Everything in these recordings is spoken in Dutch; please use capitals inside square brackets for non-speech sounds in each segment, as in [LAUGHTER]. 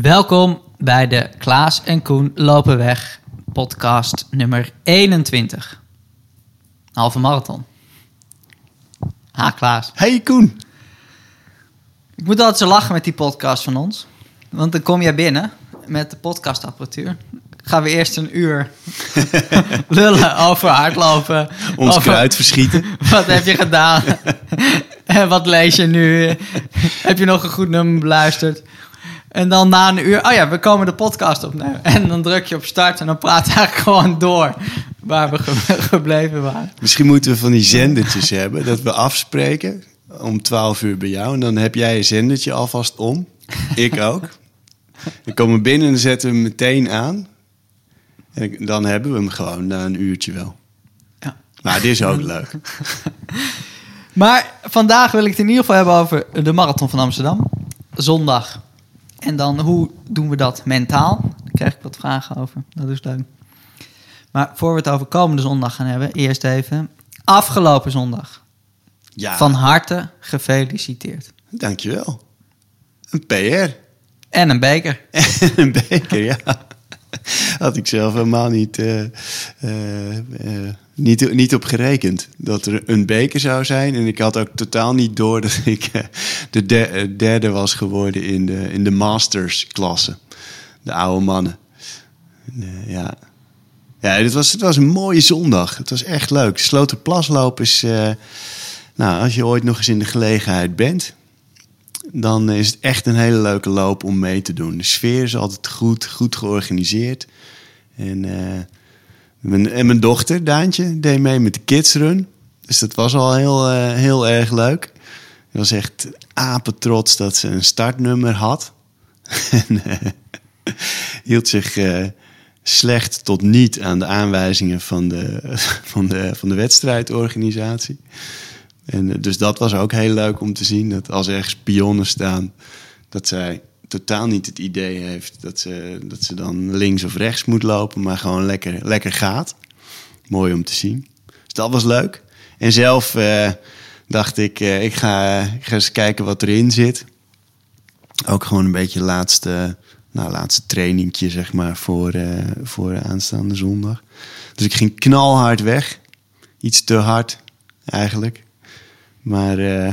Welkom bij de Klaas en Koen lopen weg podcast nummer 21. Halve marathon. Ha Klaas. Hey Koen. Ik moet altijd zo lachen met die podcast van ons. Want dan kom jij binnen met de podcastapparatuur. Gaan we eerst een uur [LAUGHS] lullen over hardlopen. Ons over kruid verschieten. [LAUGHS] Wat heb je gedaan? [LAUGHS] en wat lees je nu? heb je nog een goed nummer beluisterd? En dan na een uur, oh ja, we komen de podcast opnemen. En dan druk je op start en dan praat je [LAUGHS] eigenlijk gewoon door waar we ge- [LAUGHS] gebleven waren. Misschien moeten we van die zendertjes [LAUGHS] hebben. Dat we afspreken om 12 uur bij jou. En dan heb jij een zendertje alvast om. Ik ook. Dan komen we binnen en zetten we hem meteen aan. En dan hebben we hem gewoon na een uurtje wel. Ja. Maar dit is ook leuk. Maar vandaag wil ik het in ieder geval hebben over de Marathon van Amsterdam. Zondag. En dan hoe doen we dat mentaal? Daar krijg ik wat vragen over. Dat is leuk. Maar voor we het over komende zondag gaan hebben, eerst even afgelopen zondag. Ja, Van harte gefeliciteerd. dankjewel. Een PR. En een beker. En [LAUGHS] een beker, ja. [LAUGHS] Had ik zelf helemaal niet, eh, eh, eh, niet, niet op gerekend. Dat er een beker zou zijn. En ik had ook totaal niet door dat [LAUGHS] ik de der- derde was geworden in de, in de masters-klasse. De oude mannen. En, ja, ja het, was, het was een mooie zondag. Het was echt leuk. Sloterplasloop is... nou, als je ooit nog eens in de gelegenheid bent dan is het echt een hele leuke loop om mee te doen. De sfeer is altijd goed, goed georganiseerd. En, eh, mijn, en mijn dochter, Daantje, deed mee met de kidsrun. Dus dat was al heel, eh, heel erg leuk. Ik was echt apetrots dat ze een startnummer had. [LAUGHS] en eh, hield zich slecht tot niet aan de aanwijzingen van de, [LAUGHS] van de, van de wedstrijdorganisatie. En eh, dus dat was ook heel leuk om te zien. Dat als er spionnen staan, dat zij totaal niet het idee heeft dat ze, dat ze dan links of rechts moet lopen, maar gewoon lekker, lekker gaat. Mooi om te zien. Dus dat was leuk. En zelf eh, dacht ik, eh, ik, ga, ik eens kijken wat erin zit. Ook gewoon een beetje laatste, nou, laatste trainingtje, zeg maar, voor, voor aanstaande zondag. Dus ik ging knalhard weg. Iets te hard, eigenlijk. Maar eh,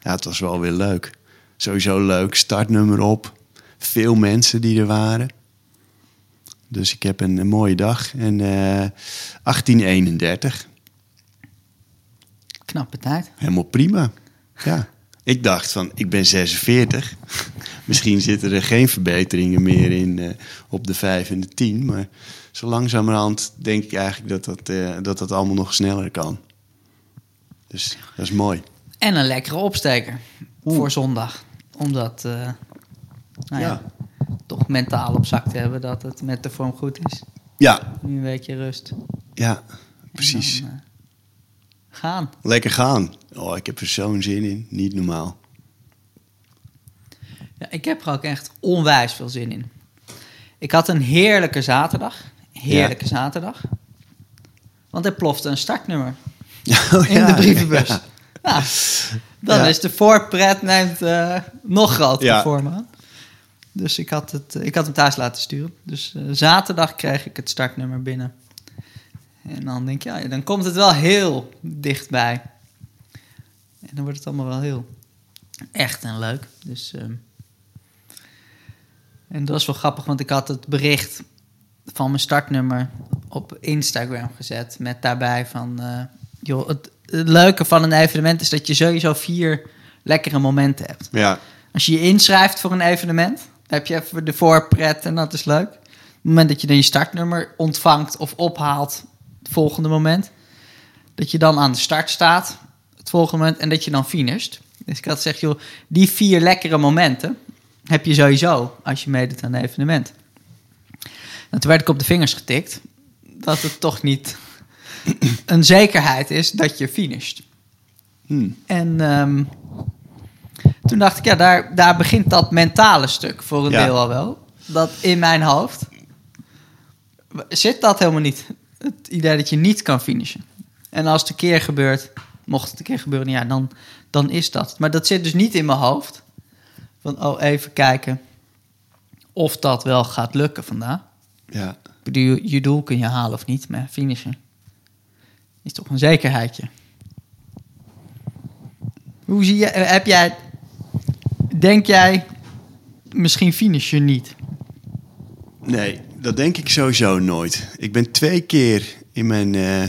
ja, het was wel weer leuk. Sowieso leuk. Startnummer op. Veel mensen die er waren. Dus ik heb een, een mooie dag. En eh 1831. Knappe tijd. Helemaal prima. Ja. Ik dacht van, ik ben 46. [LAUGHS] Misschien zitten er geen verbeteringen meer in eh, op de 5 en de 10. Maar zo langzamerhand denk ik eigenlijk dat dat, dat, dat allemaal nog sneller kan. Dus dat is mooi. En een lekkere opsteker voor zondag. Omdat, eh, nou ja, Ja. toch mentaal op zak te hebben dat het met de vorm goed is. Ja, Nu een weekje rust. ja, precies. Dan, eh, gaan. Lekker gaan. Oh, ik heb er zo'n zin in. Niet normaal. Ja, ik heb er ook echt onwijs veel zin in. Ik had een heerlijke zaterdag. Heerlijke zaterdag. Want er plofte een startnummer [LAUGHS] Oh, in de brievenbus. Nou, dan Ja. is de voorpret neemt eh, nog grotere Ja. vorm aan. Dus ik had, het, ik had hem thuis laten sturen. Dus eh, zaterdag kreeg ik het startnummer binnen. En dan denk je, ja, dan komt het wel heel dichtbij. En dan wordt het allemaal wel heel echt en leuk. Dus, ehm, en dat was wel grappig, want ik had het bericht van mijn startnummer op Instagram gezet. Met daarbij van, eh, joh, het, het leuke van een evenement is dat je sowieso vier lekkere momenten hebt. Ja, Als je je inschrijft voor een evenement, heb je even de voorpret en dat is leuk. Op het moment dat je dan je startnummer ontvangt of ophaalt, het volgende moment, dat je dan aan de start staat, het volgende moment, en dat je dan finisht. Dus ik had gezegd, joh, die vier lekkere momenten heb je sowieso als je meedoet aan een evenement. En toen werd ik op de vingers getikt dat het toch niet [CLEARS THROAT] een zekerheid is dat je finisht. Hm. En ehm, toen dacht ik, ja, daar, daar begint dat mentale stuk voor een Ja. deel al wel. Dat in mijn hoofd zit dat helemaal niet. Het idee dat je niet kan finishen. En als het een keer gebeurt, mocht het een keer gebeuren, ja, dan, dan is dat. Maar dat zit dus niet in mijn hoofd. Van, oh, even kijken of dat wel gaat lukken vandaag. Ja. Bedoel, je doel kun je halen of niet, maar finishen is toch een zekerheidje. Hoe zie je, eh, heb jij, denk jij, misschien finish je niet? Nee, dat denk ik sowieso nooit. Ik ben twee keer in mijn eh,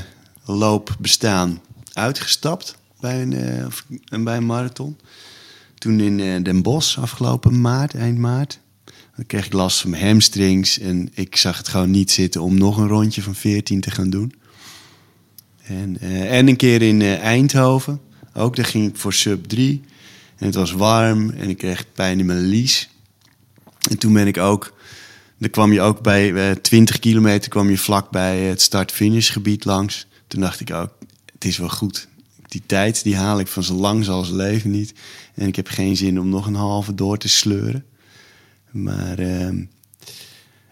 loopbestaan uitgestapt bij een, eh, bij een marathon. Toen in Den Bosch afgelopen maart, eind maart. Dan kreeg ik last van mijn hamstrings en ik zag het gewoon niet zitten om nog een rondje van 14 te gaan doen. En, eh, en een keer in eh, Eindhoven. Ook daar ging ik voor sub 3. En het was warm en ik kreeg pijn in mijn lies. En toen ben ik ook... Dan kwam je ook bij eh 20 kilometer kwam je vlak bij het start-finish gebied langs. Toen dacht ik ook, het is wel goed. Die tijd die haal ik van zo lang als leven niet. En ik heb geen zin om nog een halve door te sleuren. Maar ehm,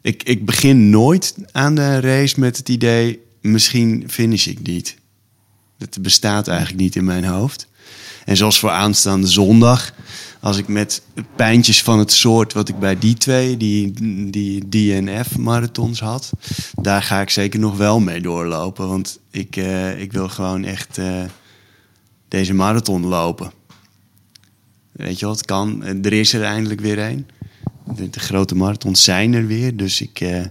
ik, ik begin nooit aan de race met het idee, misschien finish ik niet. Dat bestaat eigenlijk niet in mijn hoofd. En zoals voor aanstaande zondag, als ik met pijntjes van het soort wat ik bij die twee, die, die DNF-marathons had, daar ga ik zeker nog wel mee doorlopen. Want ik, eh, ik wil gewoon echt eh, deze marathon lopen. Weet je wat, kan. Er is er eindelijk weer een. De, de grote marathons zijn er weer. Dus ik, eh,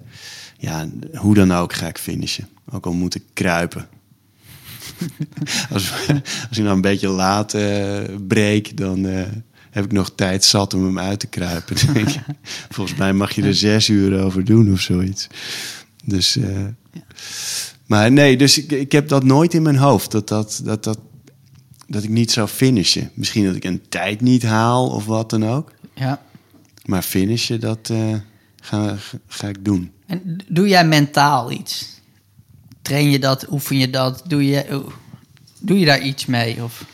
ja, hoe dan ook ga ik finishen. Ook al moet ik kruipen. [LAUGHS] als, als ik nou een beetje laat eh breek, dan eh, heb ik nog tijd zat om hem uit te kruipen. [LAUGHS] Volgens mij mag je er zes uur over doen of zoiets. Dus, eh, maar nee, dus ik, ik heb dat nooit in mijn hoofd. Dat, dat, dat, dat, dat ik niet zou finishen. Misschien dat ik een tijd niet haal of wat dan ook. Ja. Maar finishen, dat ga, ga ik doen. En doe jij mentaal iets? Train je dat? Oefen je dat? Doe je, doe je daar iets mee? Of?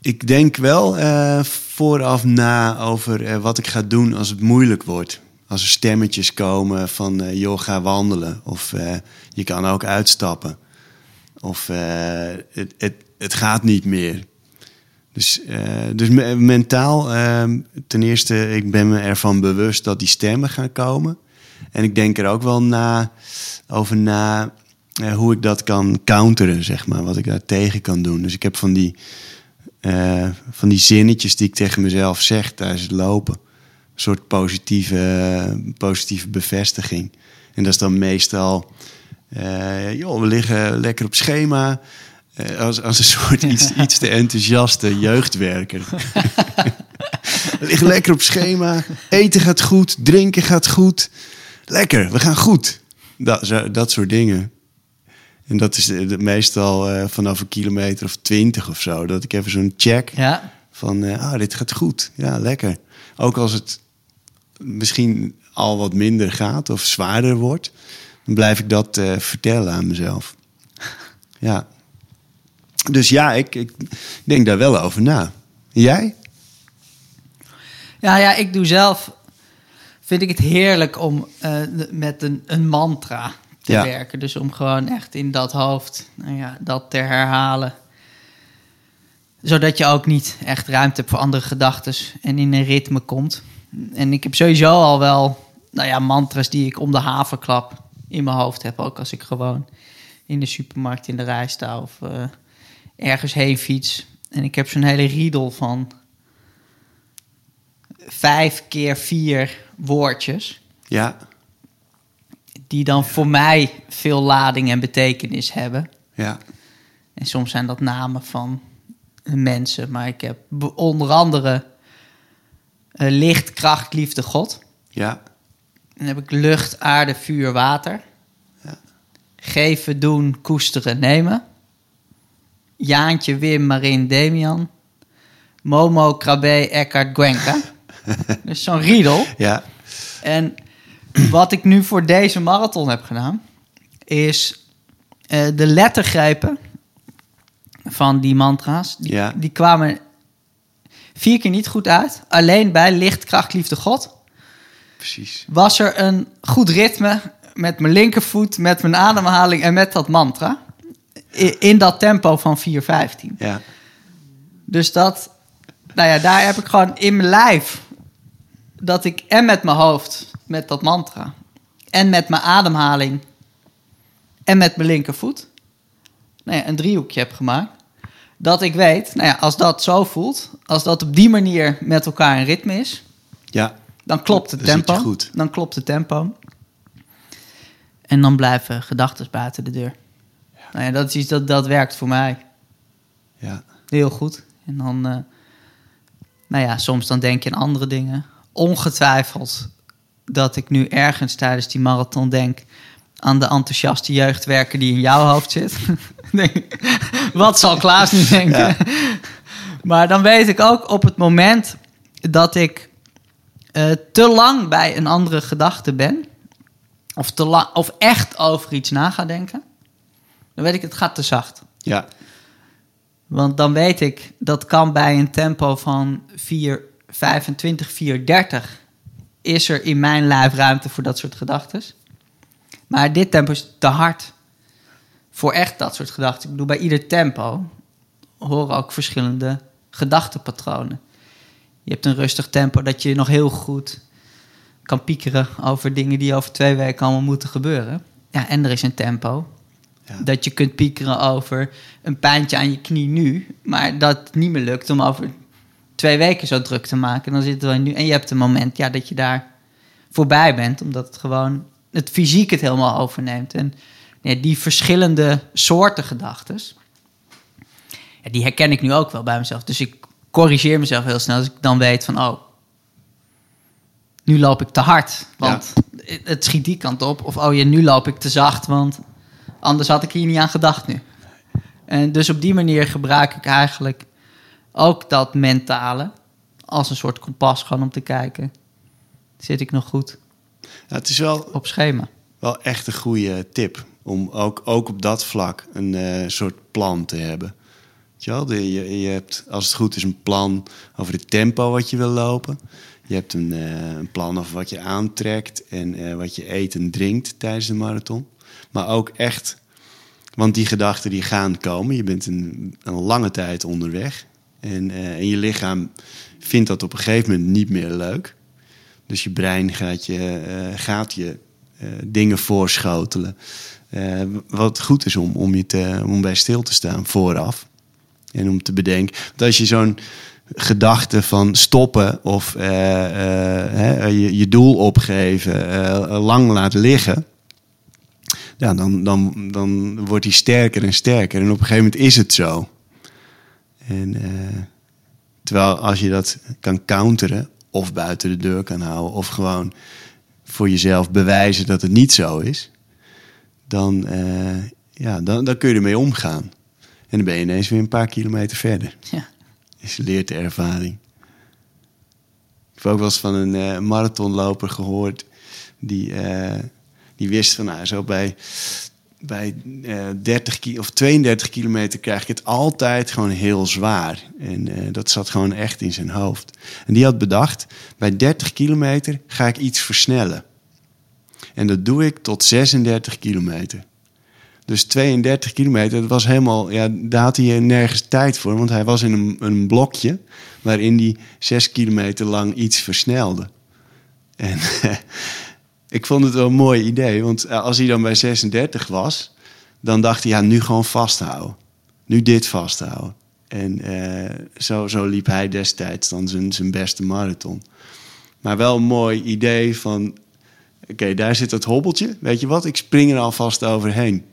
Ik denk wel eh, vooraf na over eh, wat ik ga doen als het moeilijk wordt. Als er stemmetjes komen van, eh, joh, ga wandelen. Of je kan ook uitstappen. Of het, het, het gaat niet meer. Dus, dus me- mentaal, ehm, ten eerste, ik ben me ervan bewust dat die stemmen gaan komen. En ik denk er ook wel na, over na eh, hoe ik dat kan counteren, zeg maar. Wat ik daar tegen kan doen. Dus ik heb van die, eh, van die zinnetjes die ik tegen mezelf zeg tijdens het lopen. Een soort positieve, positieve bevestiging. En dat is dan meestal, eh, joh, we liggen lekker op schema. Als, als een soort iets, [LAUGHS] iets te enthousiaste jeugdwerker. [LAUGHS] [LAUGHS] we liggen lekker op schema. Eten gaat goed, drinken gaat goed. Lekker, we gaan goed. Dat, zo- dat soort dingen. En dat is de, de- meestal eh, vanaf een kilometer of twintig of zo. Dat ik even zo'n check Ja. van, eh, ah, dit gaat goed. Ja, lekker. Ook als het misschien al wat minder gaat of zwaarder wordt, dan blijf ik dat eh, vertellen aan mezelf. [LAUGHS] Ja. Dus ja, ik, ik denk daar wel over na. Jij? Ja, ja, ik doe zelf. Vind ik het heerlijk om eh, met een, een mantra te Ja. werken. Dus om gewoon echt in dat hoofd nou ja, dat te herhalen. Zodat je ook niet echt ruimte hebt voor andere gedachten en in een ritme komt. En ik heb sowieso al wel nou ja, mantras die ik om de havenklap in mijn hoofd heb. Ook als ik gewoon in de supermarkt in de rij sta of eh, ergens heen fiets. En ik heb zo'n hele riedel van vijf keer vier woordjes. Ja. Die dan voor mij veel lading en betekenis hebben. Ja. En soms zijn dat namen van mensen. Maar ik heb onder andere eh, licht, kracht, liefde, God. Ja. Dan heb ik lucht, aarde, vuur, water. Ja. Geven, doen, koesteren, nemen. Jaantje, Wim, Marin, Damian. Momo, Krabbe, Eckhart, Gwenka. [LAUGHS] [LAUGHS] dus zo'n riedel. Ja. En wat ik nu voor deze marathon heb gedaan, is eh, de lettergrepen van die mantra's. Die, Ja. die kwamen vier keer niet goed uit. Alleen bij licht, kracht, liefde, God Precies. was er een goed ritme met mijn linkervoet, met mijn ademhaling en met dat mantra. In dat tempo van 4.15. Ja. Dus dat, nou ja, daar heb ik gewoon in mijn lijf dat ik en met mijn hoofd, met dat mantra, en met mijn ademhaling, en met mijn linkervoet, nou ja, een driehoekje heb gemaakt. Dat ik weet, nou ja, als dat zo voelt, als dat op die manier met elkaar in ritme is, Ja, dan klopt het tempo. goed. Dan klopt het tempo. En dan blijven gedachten buiten de deur. Nou ja, dat is iets dat, dat werkt voor mij ja, heel goed. En dan, eh, nou ja, soms dan denk je aan andere dingen. Ongetwijfeld dat ik nu ergens tijdens die marathon denk aan de enthousiaste jeugdwerker die in jouw hoofd zit. [LAUGHS] Denk, Wat zal Klaas nu denken? Ja. Maar dan weet ik ook op het moment dat ik eh, te lang bij een andere gedachte ben, of, te lang, of echt over iets na ga denken, dan weet ik het gaat te zacht. ja, Want dan weet ik, dat kan bij een tempo van 4, 25, 430 is er in mijn lijf ruimte voor dat soort gedachten. Maar dit tempo is te hard voor echt dat soort gedachten. Ik bedoel, bij ieder tempo horen ook verschillende gedachtenpatronen. Je hebt een rustig tempo dat je nog heel goed kan piekeren over dingen die over twee weken allemaal moeten gebeuren. Ja, en er is een tempo ja. dat je kunt piekeren over een pijntje aan je knie nu, maar dat niet meer lukt om over twee weken zo druk te maken. Dan zitten we nu en je hebt een moment ja, dat je daar voorbij bent, omdat het gewoon het fysiek het helemaal overneemt. En ja, die verschillende soorten gedachten, ja, die herken ik nu ook wel bij mezelf. Dus ik corrigeer mezelf heel snel als ik dan weet van, oh, nu loop ik te hard, want het schiet die kant op. Of, oh ja, nu loop ik te zacht, want anders had ik hier niet aan gedacht nu. En dus op die manier gebruik ik eigenlijk ook dat mentale als een soort kompas gewoon om te kijken. Zit ik nog goed Ja, het is wel, op schema? wel echt een goede tip. Om ook, ook op dat vlak een eh, soort plan te hebben. Je, je, je hebt, als het goed is, een plan over het tempo wat je wil lopen. Je hebt een, eh, een plan over wat je aantrekt en eh, wat je eet en drinkt tijdens de marathon. Maar ook echt, want die gedachten die gaan komen. Je bent een, een lange tijd onderweg. En, eh, en je lichaam vindt dat op een gegeven moment niet meer leuk. Dus je brein gaat je, eh, gaat je eh, dingen voorschotelen. Wat goed is om, om, je te, om bij stil te staan vooraf. En om te bedenken. Want als je zo'n gedachte van stoppen of je, je doel opgeven lang laat liggen. Ja, dan, dan, dan wordt die sterker en sterker. En op een gegeven moment is het zo. En, eh, terwijl als je dat kan counteren, of buiten de deur kan houden, of gewoon voor jezelf bewijzen dat het niet zo is, dan, eh, ja, dan, dan kun je ermee omgaan. En dan ben je ineens weer een paar kilometer verder. Ja. Is leert de ervaring. Ik heb ook wel eens van een eh, marathonloper gehoord. Die, die wist van nou, zo bij, bij eh 30 ki- of 32 kilometer krijg ik het altijd gewoon heel zwaar. En eh, dat zat gewoon echt in zijn hoofd. En die had bedacht, bij 30 kilometer ga ik iets versnellen. En dat doe ik tot 36 kilometer. Dus 32 kilometer, dat was helemaal, ja, daar had hij nergens tijd voor. Want hij was in een, een blokje waarin hij 6 kilometer lang iets versnelde. En [LAUGHS] ik vond het wel een mooi idee, want eh, als hij dan bij 36 was, dan dacht hij, ja, nu gewoon vasthouden. Nu dit vasthouden. En eh, zo, zo liep hij destijds dan zijn, zijn beste marathon. Maar wel een mooi idee van, oké, daar zit dat hobbeltje. Weet je wat, ik spring er alvast overheen.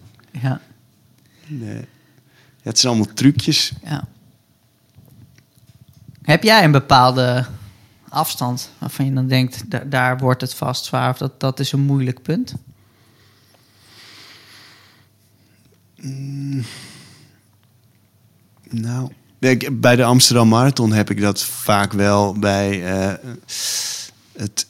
Ja, Nee. Ja, het zijn allemaal trucjes. ja. Heb jij een bepaalde afstand waarvan je dan denkt, da- daar wordt het vast zwaar of dat, dat is een moeilijk punt? Nou, ik- bij de Amsterdam Marathon heb ik dat vaak wel bij eh, het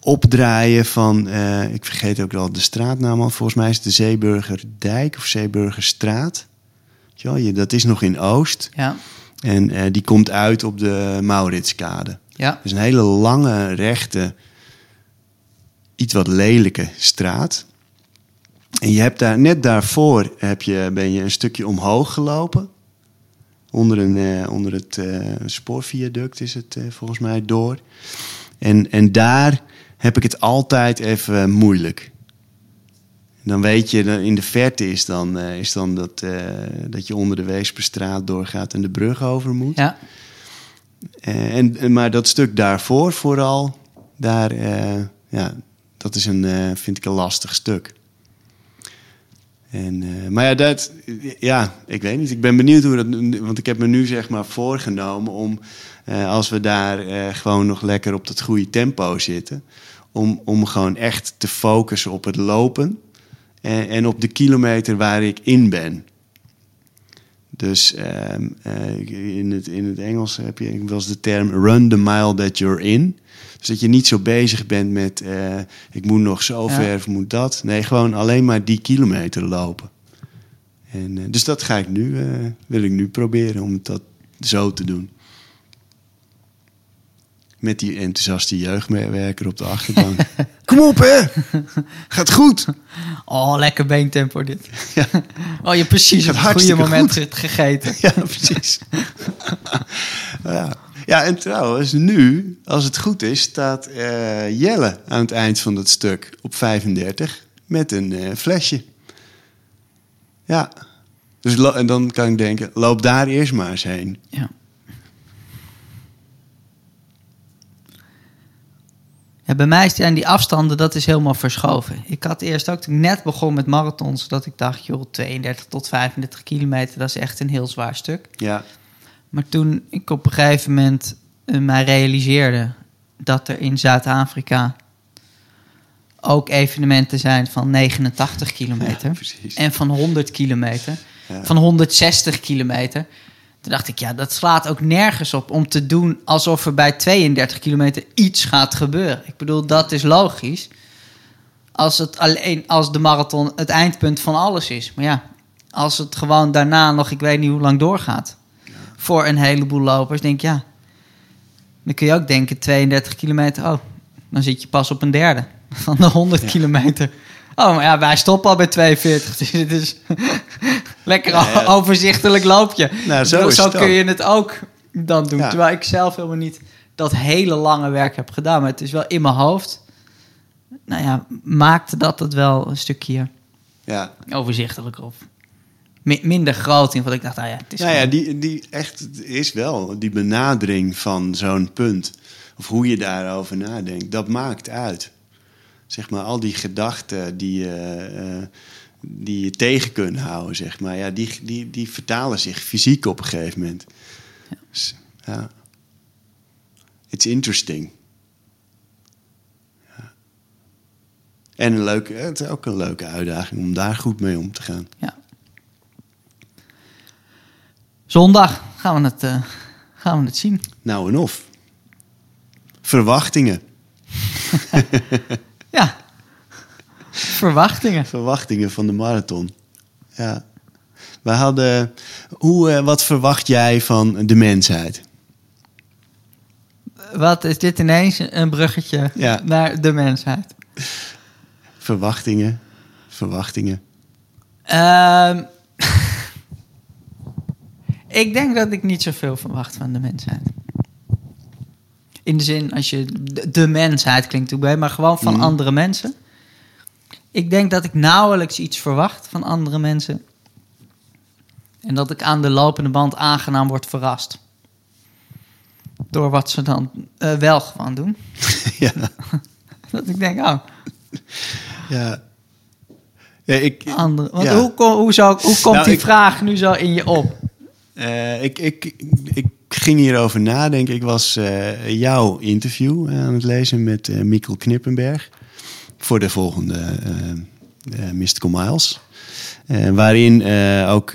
opdraaien van, eh, ik vergeet ook wel de straatnaam al, volgens mij is het de Zeeburgerdijk of Zeeburgerstraat. Je- Dat is nog in Oost Ja, en eh, die komt uit op de Mauritskade. Ja, is een hele lange, rechte, iets wat lelijke straat. En je hebt daar, net daarvoor heb je, ben je een stukje omhoog gelopen. Onder, een, eh, onder het eh, spoorviaduct is het eh, volgens mij door. En, en daar heb ik het altijd even moeilijk. Dan weet je, dan in de verte is dan, is dan dat, dat je onder de Weesperstraat doorgaat en de brug over moet. Ja. Eh, en, maar dat stuk daarvoor vooral, daar, eh, ja, dat is een, eh, vind ik een lastig stuk. En, maar ja, dat, ja, ik weet niet. Ik ben benieuwd hoe dat. Want ik heb me nu zeg maar voorgenomen om, als we daar gewoon nog lekker op dat goede tempo zitten, om, om gewoon echt te focussen op het lopen en, en op de kilometer waar ik in ben. Dus ehm, eh, in, het, in het Engels heb je wel eens de term run the mile that you're in. Dus dat je niet zo bezig bent met eh, ik moet nog zo Ja. ver of moet dat. Nee, gewoon alleen maar die kilometer lopen. En, eh, dus dat ga ik nu, wil ik nu proberen om dat zo te doen. Met die enthousiaste jeugdmedewerker op de achterbank. [LAUGHS] Kom op hè! Gaat goed! Oh, lekker beentempo dit. [LAUGHS] Ja. Oh, je precies op het goede moment goed. gegeten. [LAUGHS] Ja, precies. ja. ja, en trouwens, nu, als het goed is, staat eh, Jelle aan het eind van dat stuk op 35 met een eh, flesje. Ja. Dus en dan kan ik denken, loop daar eerst maar eens heen. Ja. Ja, bij mij zijn die afstanden, dat is helemaal verschoven. Ik had eerst ook, toen ik net begon met marathons, dat ik dacht, joh, 32 tot 35 kilometer, dat is echt een heel zwaar stuk. Ja, Maar toen ik op een gegeven moment eh, mij realiseerde dat er in Zuid-Afrika ook evenementen zijn van 89 kilometer [LAUGHS] Ja, en van 100 kilometer, Ja. van 160 kilometer. Toen dacht ik, ja, dat slaat ook nergens op om te doen alsof er bij 32 kilometer iets gaat gebeuren. Ik bedoel, dat is logisch. Als het alleen als de marathon het eindpunt van alles is. Maar ja, als het gewoon daarna nog, ik weet niet hoe lang doorgaat. Voor een heleboel lopers, denk ik, ja. Dan kun je ook denken, 32 kilometer, oh, dan zit je pas op een derde van de 100 kilometer. Oh, maar ja, wij stoppen al bij 42. [LAUGHS] Dus het is lekker Ja, [LAUGHS] overzichtelijk loopje. Nou, zo kun je het ook dan doen. Terwijl ik zelf helemaal niet dat hele lange werk heb gedaan. Maar het is wel in mijn hoofd. Nou ja, maakte dat het wel een stukje ja. overzichtelijker of mi- minder groot. In wat ik dacht, nou ja, het is Nou ja, die, die echt is wel die benadering van zo'n punt. Of hoe je daarover nadenkt, dat maakt uit. Zeg maar, al die gedachten die, eh, die je tegen kunt houden, zeg maar. Ja, die, die, die vertalen zich fysiek op een gegeven moment. Dus, ja. It's interesting. Ja. En een leuke, het is ook een leuke uitdaging om daar goed mee om te gaan. ja. Zondag gaan we het, eh, gaan we het zien. Nou en of. Verwachtingen. [LAUGHS] Ja. Verwachtingen. Verwachtingen van de marathon. Ja. We hadden. Hoe, eh, wat verwacht jij van de mensheid? Wat is dit ineens een bruggetje Ja. naar de mensheid? Verwachtingen. Verwachtingen. Ehm, [LAUGHS] ik denk dat ik niet zoveel verwacht van de mensheid. In de zin, als je de, de mensheid klinkt ook bij, maar gewoon van Mhm. andere mensen. Ik denk dat ik nauwelijks iets verwacht van andere mensen. En dat ik aan de lopende band aangenaam word verrast. Door wat ze dan eh, wel gewoon doen. [LAUGHS] ja. [LAUGHS] Dat ik denk, oh, ja. ja ik, andere. Want Ja. hoe, hoe, zou, hoe komt Nou, die ik- vraag nu zo in je op? eh, ik, ik, ik ging hierover nadenken. Ik was eh, jouw interview aan het lezen met Mikkel Knippenberg. Voor de volgende eh eh, Mystical Miles. Eh, waarin ook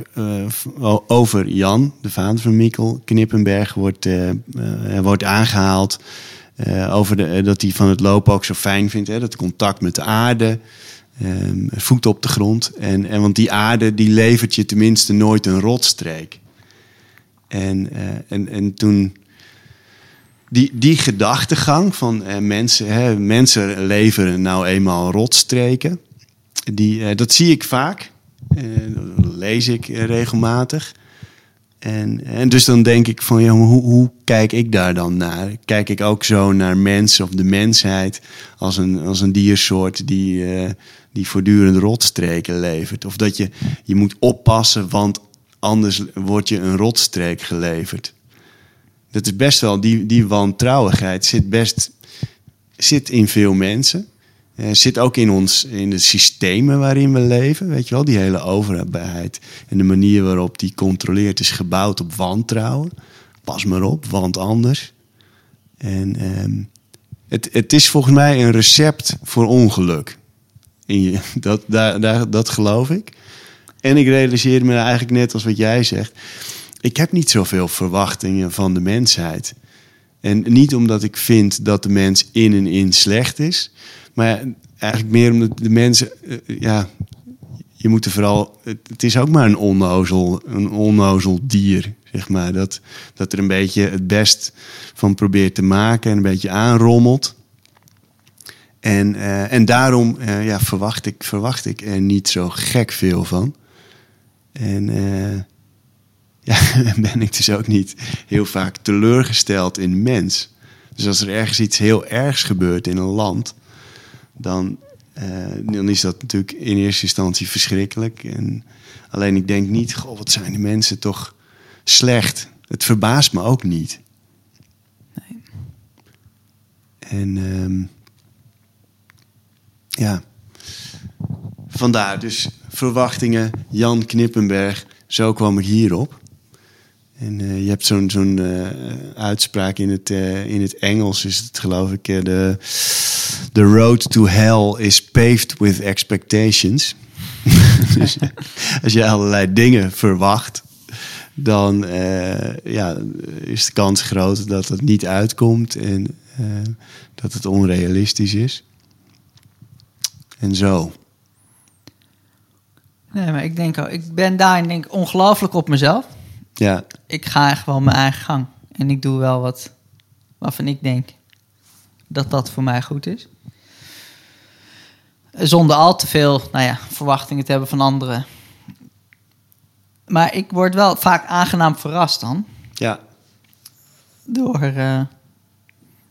over Jan, de vader van Mikkel Knippenberg, wordt, wordt aangehaald. eh, over de, dat hij van het lopen ook zo fijn vindt. Hè, dat contact met de aarde. voet op de grond. En, en want die aarde die levert je tenminste nooit een rotstreek. En, en, en toen die, die gedachtegang van eh, mensen, hè, mensen leveren nou eenmaal rotstreken, die, eh, dat zie ik vaak, Eh, dat lees ik eh, regelmatig. En, en dus dan denk ik van, ja, hoe, hoe kijk ik daar dan naar? Kijk ik ook zo naar mensen of de mensheid als een, als een diersoort die, uh, die voortdurend rotstreken levert? Of dat je, je moet oppassen, want anders word je een rotstreek geleverd. Dat is best wel, die, die wantrouwigheid zit best zit in veel mensen. Uh, zit ook in ons, in de systemen waarin we leven. Weet je wel, die hele overheid. En de manier waarop die controleert is gebouwd op wantrouwen. Pas maar op, want anders. En uh, het, het is volgens mij een recept voor ongeluk. In [LAUGHS] dat, daar, daar, dat geloof ik. En ik realiseer me eigenlijk net als wat jij zegt. Ik heb niet zoveel verwachtingen van de mensheid. En niet omdat ik vind dat de mens in en in slecht is. Maar eigenlijk meer omdat de mensen, uh, ja, je moet er vooral, het, is ook maar een onnozel, een onnozel dier, zeg maar. Dat, dat er een beetje het best van probeert te maken en een beetje aanrommelt. En, uh, en daarom uh, ja, verwacht, ik, verwacht ik er niet zo gek veel van. En [LAUGHS] ja, ben ik dus ook niet heel vaak teleurgesteld in mens. Dus als er ergens iets heel ergs gebeurt in een land, dan, uh, dan is dat natuurlijk in eerste instantie verschrikkelijk. En alleen ik denk niet, goh, wat zijn de mensen toch slecht. Het verbaast me ook niet. Nee. En um, ja, vandaar dus verwachtingen, Jan Knippenberg, zo kwam ik hierop. En uh, je hebt zo'n uh, uitspraak in het, uh, in het Engels, is het geloof ik, de The road to hell is paved with expectations. [LAUGHS] dus als je allerlei dingen verwacht, dan ja, is de kans groot dat het niet uitkomt en dat het onrealistisch is. En zo. Nee, maar ik denk ik ben daarin denk ongelooflijk op mezelf. Ja. Ik ga echt wel mijn eigen gang. En ik doe wel wat waarvan ik denk dat dat voor mij goed is. Zonder al te veel nou ja, verwachtingen te hebben van anderen. Maar ik word wel vaak aangenaam verrast dan. Ja. Door, uh,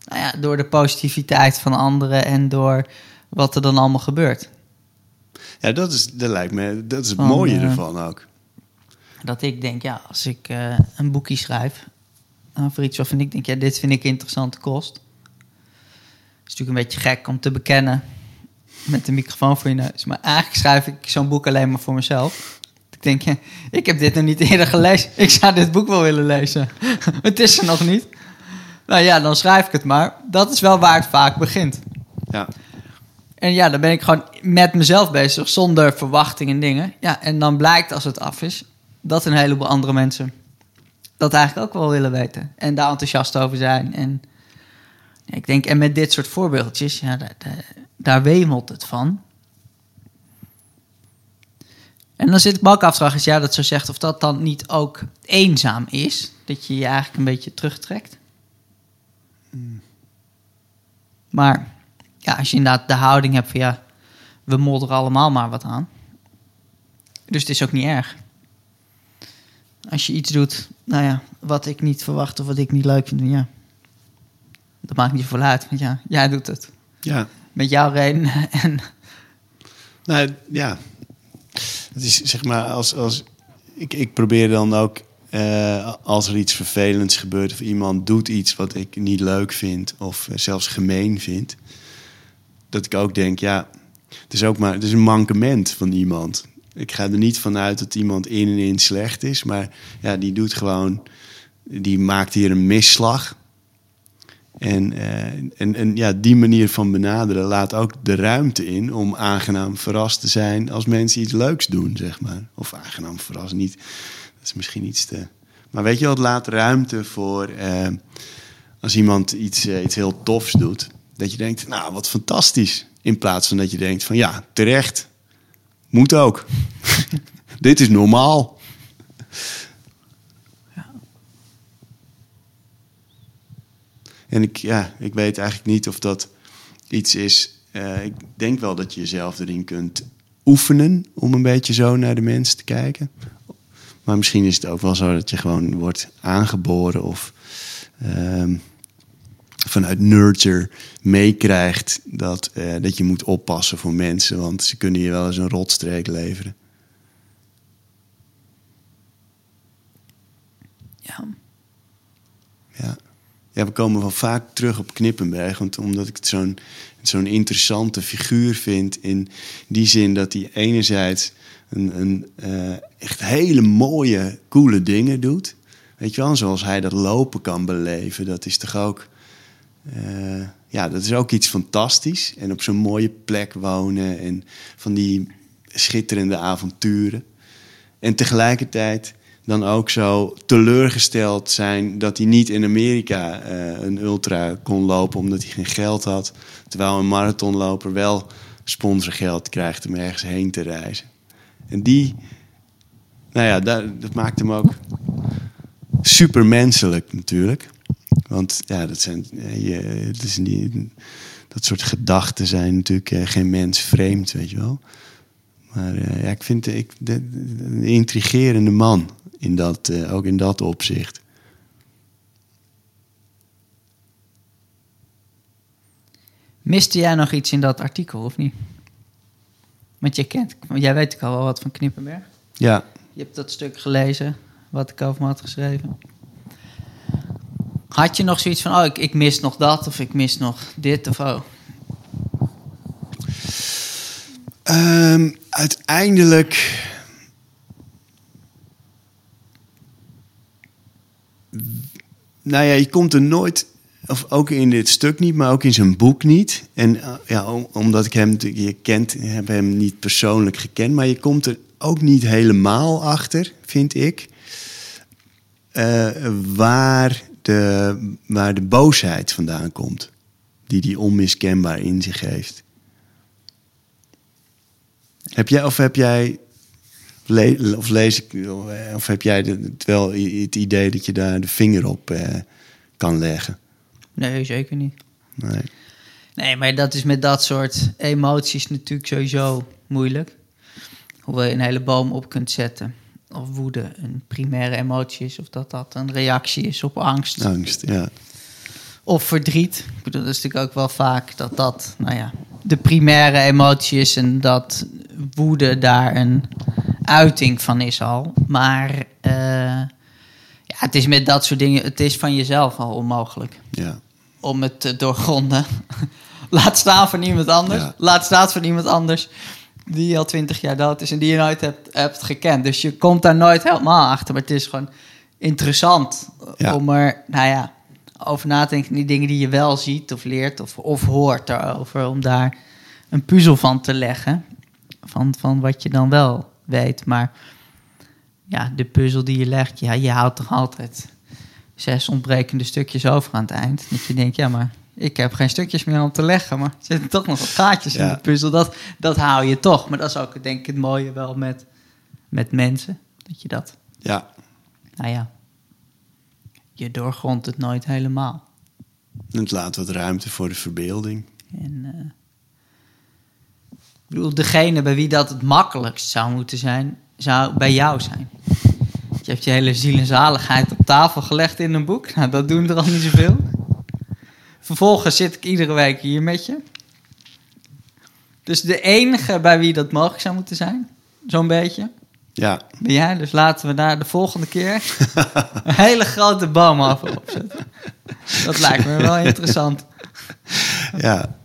nou ja, door de positiviteit van anderen en door wat er dan allemaal gebeurt. Ja, dat, is, dat lijkt me, dat is het mooie uh, ervan ook. Dat ik denk, ja, als ik uh, een boekje schrijf over iets waarvan ik denk, ja, dit vind ik interessante kost. Het is natuurlijk een beetje gek om te bekennen met de microfoon voor je neus. Maar eigenlijk schrijf ik zo'n boek alleen maar voor mezelf. Ik denk, ja, ik heb dit nog niet eerder gelezen. Ik zou dit boek wel willen lezen. [LAUGHS] het is er nog niet. Nou ja, dan schrijf ik het maar. Dat is wel waar het vaak begint. Ja. En ja, dan ben ik gewoon met mezelf bezig, zonder verwachting en dingen. Ja, en dan blijkt als het af is, dat een heleboel andere mensen dat eigenlijk ook wel willen weten. En daar enthousiast over zijn. En ik denk, en met dit soort voorbeeldjes, ja, daar, daar, wemelt het van. En dan zit ik vragen, als jij dat zo zegt, of dat dan niet ook eenzaam is. Dat je je eigenlijk een beetje terugtrekt. Maar ja, als je inderdaad de houding hebt van ja, we modderen allemaal maar wat aan. Dus het is ook niet erg. Als je iets doet, nou ja, wat ik niet verwacht of wat ik niet leuk vind, ja, dat maakt niet zoveel uit. Want ja, jij doet het. Ja. Met jouw reden. [LAUGHS] En... Nou ja, het is zeg maar als, als ik, ik probeer dan ook uh, als er iets vervelends gebeurt of iemand doet iets wat ik niet leuk vind of zelfs gemeen vind, dat ik ook denk, ja, het is ook maar het is een mankement van iemand. Ik ga er niet vanuit dat iemand in en in slecht is, maar ja, die doet gewoon, die maakt hier een misslag. En, uh, en, en ja, die manier van benaderen laat ook de ruimte in om aangenaam verrast te zijn als mensen iets leuks doen, zeg maar. Of aangenaam verrast niet. Dat is misschien iets te. Maar weet je wat, laat ruimte voor uh, als iemand iets, uh, iets heel tofs doet. Dat je denkt, nou wat fantastisch. In plaats van dat je denkt van ja, terecht. Moet ook. Dit is normaal. Ja. En ik, ja, ik weet eigenlijk niet of dat iets is. Uh, ik denk wel dat je jezelf erin kunt oefenen om een beetje zo naar de mensen te kijken. Maar misschien is het ook wel zo dat je gewoon wordt aangeboren of ehm, vanuit nurture meekrijgt dat, eh, dat je moet oppassen voor mensen, want ze kunnen je wel eens een rotstreek leveren. Ja. Ja. ja, we komen wel vaak terug op Knippenberg, want omdat ik het zo'n zo'n interessante figuur vind in die zin dat hij enerzijds een, een eh, echt hele mooie, coole dingen doet. Weet je wel, zoals hij dat lopen kan beleven, dat is toch ook, eh, ja, dat is ook iets fantastisch. En op zo'n mooie plek wonen en van die schitterende avonturen. En tegelijkertijd dan ook zo teleurgesteld zijn dat hij niet in Amerika eh, een ultra kon lopen omdat hij geen geld had. Terwijl een marathonloper wel sponsorgeld krijgt om ergens heen te reizen. En die, nou ja, dat, dat maakt hem ook supermenselijk natuurlijk. Want ja, dat, zijn, eh, je, dat, is niet, dat soort gedachten zijn natuurlijk eh, geen mens vreemd, weet je wel. Maar ja, ik vind ik, een intrigerende man in dat, uh, ook in dat opzicht. Miste jij nog iets in dat artikel of niet? Want je kent, jij weet ook al wel wat van Knippenberg. Ja. Je hebt dat stuk gelezen wat ik over me had geschreven. Had je nog zoiets van, oh, ik, ik mis nog dat of ik mis nog dit of oh? Um, uiteindelijk nou ja, je komt er nooit, of ook in dit stuk niet, maar ook in zijn boek niet. En uh, ja, omdat ik hem, je kent, heb hem niet persoonlijk gekend, maar je komt er ook niet helemaal achter, vind ik. Uh, waar, de, waar de boosheid vandaan komt, die die onmiskenbaar in zich heeft. Heb jij, of heb jij Le of lees ik, of heb jij het wel het idee dat je daar de vinger op eh, kan leggen? Nee, zeker niet. Nee. Nee, maar dat is met dat soort emoties natuurlijk sowieso moeilijk. Hoewel je een hele boom op kunt zetten. Of woede een primaire emotie is, of dat dat een reactie is op angst. Angst, ja. Of verdriet. Ik bedoel, dat is natuurlijk ook wel vaak dat dat, nou ja, de primaire emotie is en dat woede daar een uiting van is al. Maar uh, ja, het is met dat soort dingen, het is van jezelf al onmogelijk. Ja. Om het te doorgronden. [LAUGHS] Laat staan van iemand anders. Ja. Laat staan van iemand anders die al twintig jaar dood is en die je nooit hebt, hebt gekend. Dus je komt daar nooit helemaal achter. Maar het is gewoon interessant ja. om er, nou ja, over na te denken. Die dingen die je wel ziet of leert of, of hoort daarover. Om daar een puzzel van te leggen. Van, van wat je dan wel weet. Maar ja, de puzzel die je legt, ja, je houdt toch altijd zes ontbrekende stukjes over aan het eind. Dat je denkt, ja, maar ik heb geen stukjes meer om te leggen. Maar er zitten toch nog wat gaatjes in de puzzel. Dat, dat hou je toch. Maar dat is ook denk ik het mooie wel met, met mensen. Dat je dat... Ja. Nou ja. Je doorgrondt het nooit helemaal. En het laat wat ruimte voor de verbeelding. En... Uh, ik bedoel, degene bij wie dat het makkelijkst zou moeten zijn, zou bij jou zijn. Je hebt je hele ziel en zaligheid op tafel gelegd in een boek. Nou, dat doen er al niet zoveel. Vervolgens zit ik iedere week hier met je. Dus de enige bij wie dat mogelijk zou moeten zijn, zo'n beetje, ja. ben jij. Dus laten we daar de volgende keer [LAUGHS] een hele grote boom over opzetten. Dat lijkt me wel interessant. Ja.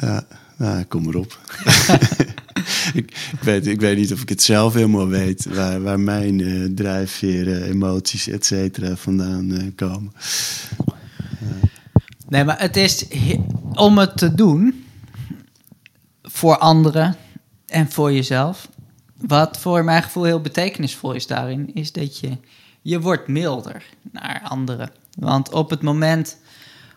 Ja. Nou, kom maar op. ik, [LAUGHS] ik, weet, ik weet niet of ik het zelf helemaal weet waar, waar mijn uh, drijfveren, emoties, et cetera vandaan uh, komen. Nee, maar het is om het te doen voor anderen en voor jezelf. Wat voor mijn gevoel heel betekenisvol is daarin, is dat je, je wordt milder naar anderen. Want op het moment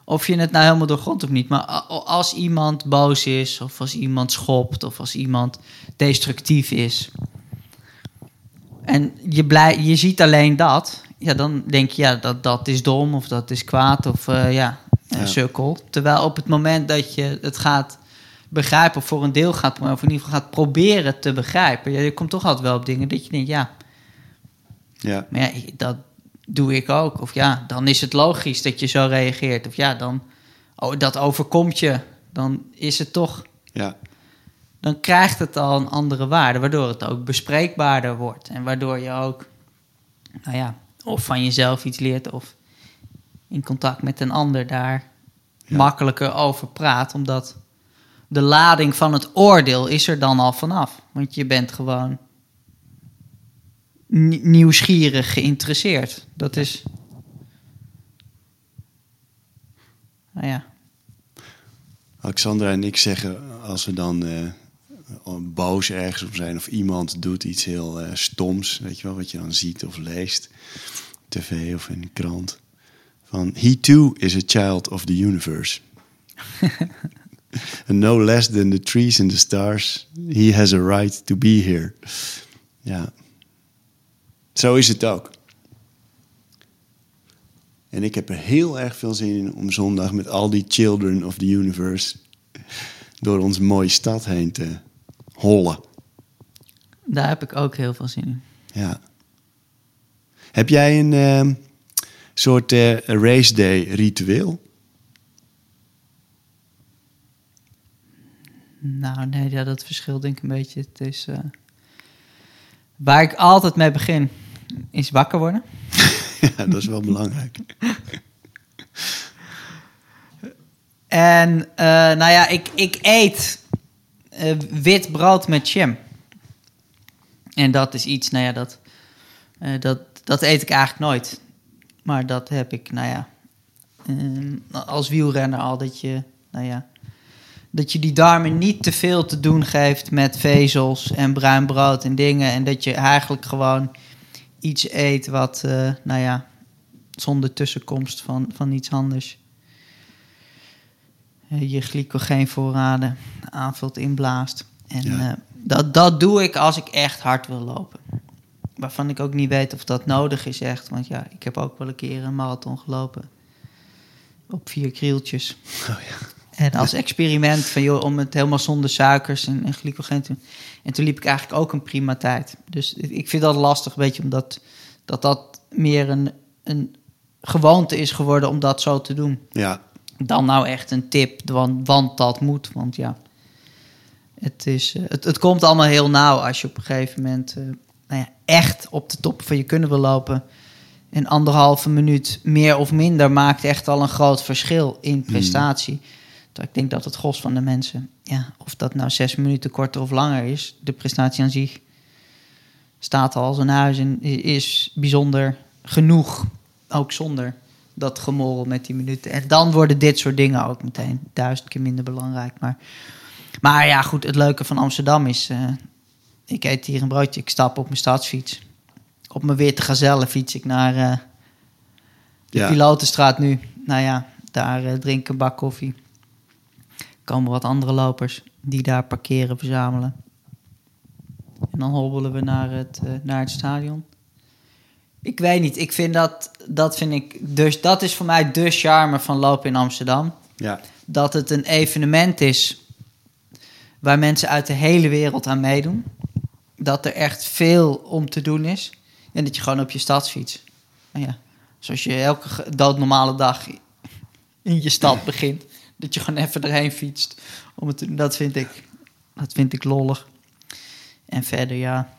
of je het nou helemaal doorgrond of niet. Maar als iemand boos is, of als iemand schopt, of als iemand destructief is. En je, blij, je ziet alleen dat. Ja, dan denk je, ja, dat, dat is dom, of dat is kwaad, of uh, ja, ja. sukkel. Terwijl op het moment dat je het gaat begrijpen, of voor een deel gaat, of in ieder geval gaat proberen te begrijpen. Ja, je komt toch altijd wel op dingen dat je denkt, ja, Ja, Maar ja, dat doe ik ook. Of ja, dan is het logisch dat je zo reageert. Of ja, dan oh, dat overkomt je. Dan is het toch, ja, dan krijgt het al een andere waarde, waardoor het ook bespreekbaarder wordt. En waardoor je ook, nou ja, of van jezelf iets leert of in contact met een ander daar Ja. makkelijker over praat. Omdat de lading van het oordeel is er dan al vanaf. Want je bent gewoon nie- nieuwsgierig geïnteresseerd. Dat is. Nou ja. Alexandra en ik zeggen als we dan eh, boos ergens op zijn of iemand doet iets heel eh, stoms, weet je wel, wat je dan ziet of leest, tv of in de krant, van he too is a child of the universe. [LAUGHS] And no less than the trees and the stars, he has a right to be here. Ja, zo is het ook. En ik heb er heel erg veel zin in om zondag met al die children of the universe door onze mooie stad heen te hollen. Daar heb ik ook heel veel zin in. Ja. Heb jij een ehm, soort eh, race day ritueel? Nou, nee, ja, dat verschilt denk ik een beetje. Het is, eh, waar ik altijd mee begin, is wakker worden. [LAUGHS] ja, dat is wel belangrijk. [LAUGHS] En eh, nou ja, ik, ik eet eh, wit brood met jam. En dat is iets, nou ja, dat, dat, dat eet ik eigenlijk nooit. Maar dat heb ik, nou ja, eh, als wielrenner al dat je, nou ja, dat je die darmen niet te veel te doen geeft met vezels en bruin brood en dingen. En dat je eigenlijk gewoon iets eet wat, eh, nou ja, zonder tussenkomst van, van iets anders eh, je glycogeenvoorraden aanvult, inblaast. En Ja. eh, dat, dat doe ik als ik echt hard wil lopen. Waarvan ik ook niet weet of dat nodig is echt. Want ja, ik heb ook wel een keer een marathon gelopen. Op vier krieltjes. Oh ja. En als experiment van joh, om het helemaal zonder suikers en, en glycogeen te doen. En toen liep ik eigenlijk ook een prima tijd. Dus ik vind dat lastig, weet je, omdat dat, dat meer een, een gewoonte is geworden om dat zo te doen Ja, dan nou echt een tip, want, want dat moet. Want ja, het, is, eh, het, het komt allemaal heel nauw als je op een gegeven moment eh, nou ja, echt op de top van je kunnen wil lopen. En anderhalve minuut meer of minder maakt echt al een groot verschil in prestatie. Terwijl ik denk dat het gros van de mensen, ja, of dat nou zes minuten korter of langer is, de prestatie aan zich staat al als een huis en is bijzonder genoeg. Ook zonder dat gemorrel met die minuten. En dan worden dit soort dingen ook meteen duizend keer minder belangrijk. Maar, maar ja, goed, het leuke van Amsterdam is... eh, ik eet hier een broodje, ik stap op mijn stadsfiets. Op mijn witte gazelle fiets ik naar eh, de Ja. Pilotenstraat nu. Nou ja, daar eh, drink ik een bak koffie. Komen wat andere lopers die daar parkeren, verzamelen. En dan hobbelen we naar het, eh, naar het stadion. Ik weet niet, ik vind dat, dat vind ik, dus dat is voor mij de charme van lopen in Amsterdam. ja, Dat het een evenement is waar mensen uit de hele wereld aan meedoen. Dat er echt veel om te doen is. En dat je gewoon op je stadsfiets. Nou ja, zoals je elke doodnormale dag in je stad [LAUGHS] begint. Dat je gewoon even erheen fietst. Om het te. Dat vind ik, dat vind ik lollig. En verder, ja.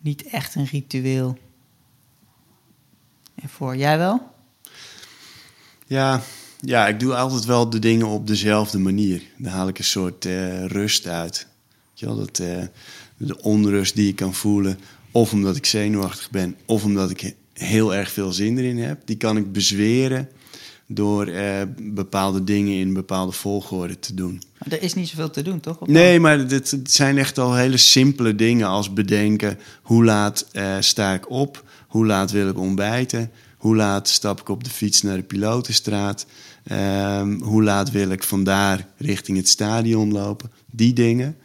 Niet echt een ritueel. En voor jij wel? ja, ja, ik doe altijd wel de dingen op dezelfde manier. Dan haal ik een soort eh, rust uit. Je wel, dat, eh, de onrust die ik kan voelen, of omdat ik zenuwachtig ben, of omdat ik he- heel erg veel zin erin heb, die kan ik bezweren door eh, bepaalde dingen in bepaalde volgorde te doen. Maar er is niet zoveel te doen, toch? Of Nee, maar dit, het zijn echt al hele simpele dingen als bedenken... hoe laat eh, sta ik op? Hoe laat wil ik ontbijten? Hoe laat stap ik op de fiets naar de Pilotenstraat? Ehm, hoe laat wil ik vandaar richting het stadion lopen? Die dingen.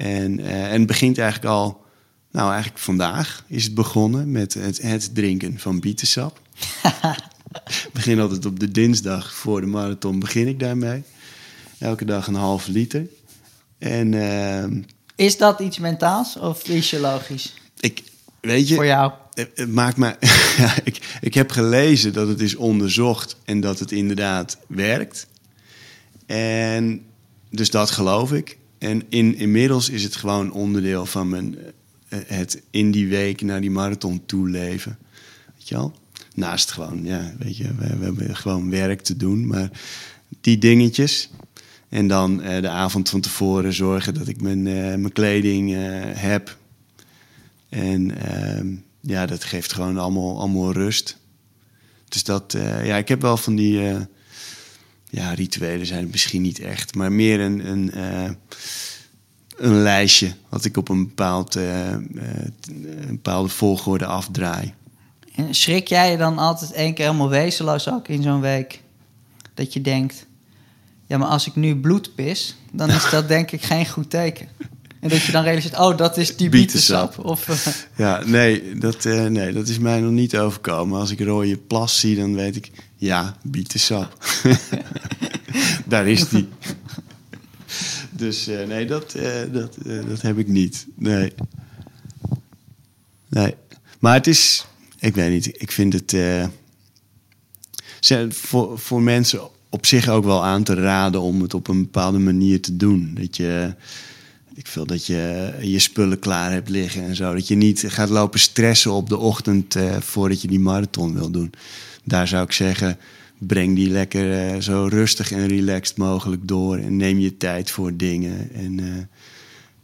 En, eh, en het begint eigenlijk al... Nou, eigenlijk vandaag is het begonnen met het, het drinken van bietensap. ik [LAUGHS] begin altijd op de dinsdag voor de marathon begin ik daarmee. Elke dag een halve liter. En ehm, Is dat iets mentaals of fysiologisch? Ik, weet je, voor jou? het, het maakt me. [LAUGHS] ja, ik, ik heb gelezen dat het is onderzocht en dat het inderdaad werkt. En dus dat geloof ik. En in, inmiddels is het gewoon onderdeel van mijn, eh, het in die week naar die marathon toe leven. Weet je wel? Naast gewoon, ja, weet je, we, we hebben gewoon werk te doen. Maar die dingetjes. En dan eh, de avond van tevoren zorgen dat ik mijn, eh, mijn kleding heb. En ehm, ja, dat geeft gewoon allemaal, allemaal rust. Dus dat, ja, ik heb wel van die, ja, rituelen zijn het misschien niet echt, maar meer een, een, eh, een lijstje wat ik op een, bepaald, eh, eh, een bepaalde volgorde afdraai. En schrik jij je dan altijd één keer helemaal wezenloos ook in zo'n week? Dat je denkt, ja, maar als ik nu bloed pis, dan is dat denk ik geen goed teken. En dat je dan realiseert, oh, dat is die Bietensap. Of, Ja, nee dat, nee, dat is mij nog niet overkomen. Als ik rode plas zie, dan weet ik, ja, bietensap. [LAUGHS] Daar is die. Dus eh, nee, dat, eh, dat, eh, dat heb ik niet. Nee. Nee. Maar het is, ik weet niet, ik vind het voor, voor mensen op zich ook wel aan te raden om het op een bepaalde manier te doen. Dat je, ik wil dat je je spullen klaar hebt liggen en zo. Dat je niet gaat lopen stressen op de ochtend voordat je die marathon wil doen. Daar zou ik zeggen, breng die lekker eh, zo rustig en relaxed mogelijk door. En neem je tijd voor dingen. En eh,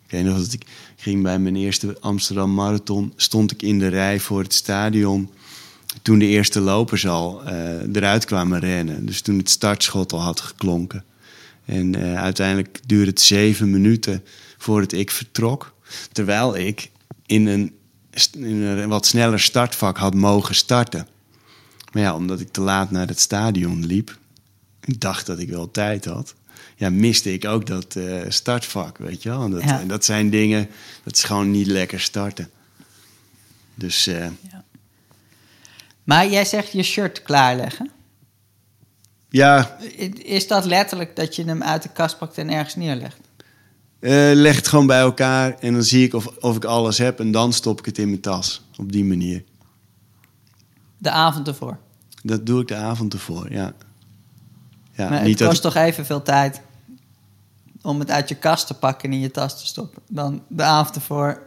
ik weet nog dat ik ging bij mijn eerste Amsterdam Marathon... stond ik in de rij voor het stadion... toen de eerste lopers al eh, eruit kwamen rennen. Dus toen het startschot al had geklonken. En uiteindelijk duurde het zeven minuten voordat ik vertrok. Terwijl ik in een, in een wat sneller startvak had mogen starten. Maar ja, omdat ik te laat naar het stadion liep... en dacht dat ik wel tijd had... ja, miste ik ook dat eh, startvak, weet je wel. En dat, Ja. en dat zijn dingen, dat is gewoon niet lekker starten. Dus eh, Maar jij zegt je shirt klaarleggen. ja, Is dat letterlijk dat je hem uit de kast pakt en ergens neerlegt? eh, leg het gewoon bij elkaar... en dan zie ik of, of ik alles heb... en dan stop ik het in mijn tas, op die manier. De avond ervoor. Dat doe ik de avond ervoor, ja. Ja, maar niet het dat kost toch evenveel tijd om het uit je kast te pakken en in je tas te stoppen. Dan de avond ervoor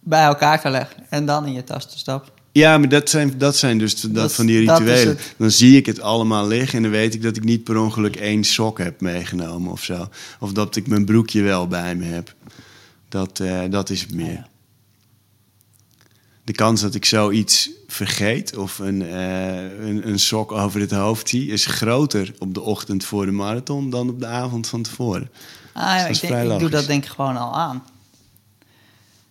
bij elkaar te leggen en dan in je tas te stoppen. Ja, maar dat zijn, dat zijn dus dat, Dat- van die rituelen. Dan zie ik het allemaal liggen en dan weet ik dat ik niet per ongeluk één sok heb meegenomen of zo. Of dat ik mijn broekje wel bij me heb. Dat, eh, dat is het meer. Ja. De kans dat ik zoiets vergeet of een, eh, een, een sok over het hoofd zie... is groter op de ochtend voor de marathon dan op de avond van tevoren. Ah, ja, is ik, denk, ik doe dat denk ik gewoon al aan.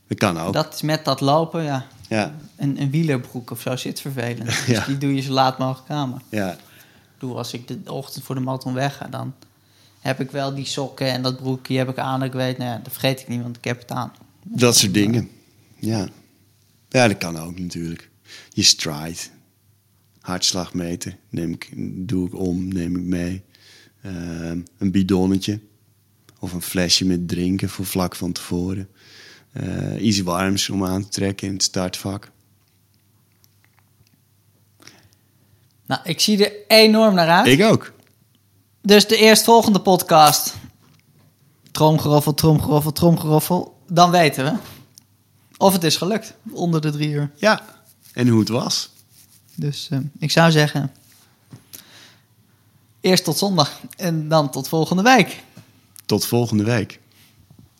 Dat kan ook. Dat is met dat lopen, ja. Ja, Een, een wielerbroek of zo zit vervelend. [LAUGHS] Dus Ja. die doe je zo laat mogelijk aan. Ja. ik bedoel, als ik de ochtend voor de marathon wegga, dan heb ik wel die sokken en dat broekje heb ik aan. Ik weet, nou ja, dat vergeet ik niet, want ik heb het aan. Dat soort dingen. Ja. Ja, dat kan ook natuurlijk. Je stride. Hartslagmeter. Neem ik, doe ik om, neem ik mee. Ehm, een bidonnetje. Of een flesje met drinken voor vlak van tevoren. Eh, iets warms om aan te trekken in het startvak. Nou, ik zie er enorm naar uit. Ik ook. Dus de eerstvolgende podcast. Tromgeroffel, tromgeroffel, tromgeroffel. Dan weten we of het is gelukt onder de drie uur. Ja. En hoe het was. Dus eh, ik zou zeggen... Eerst tot zondag en dan tot volgende week. Tot volgende week.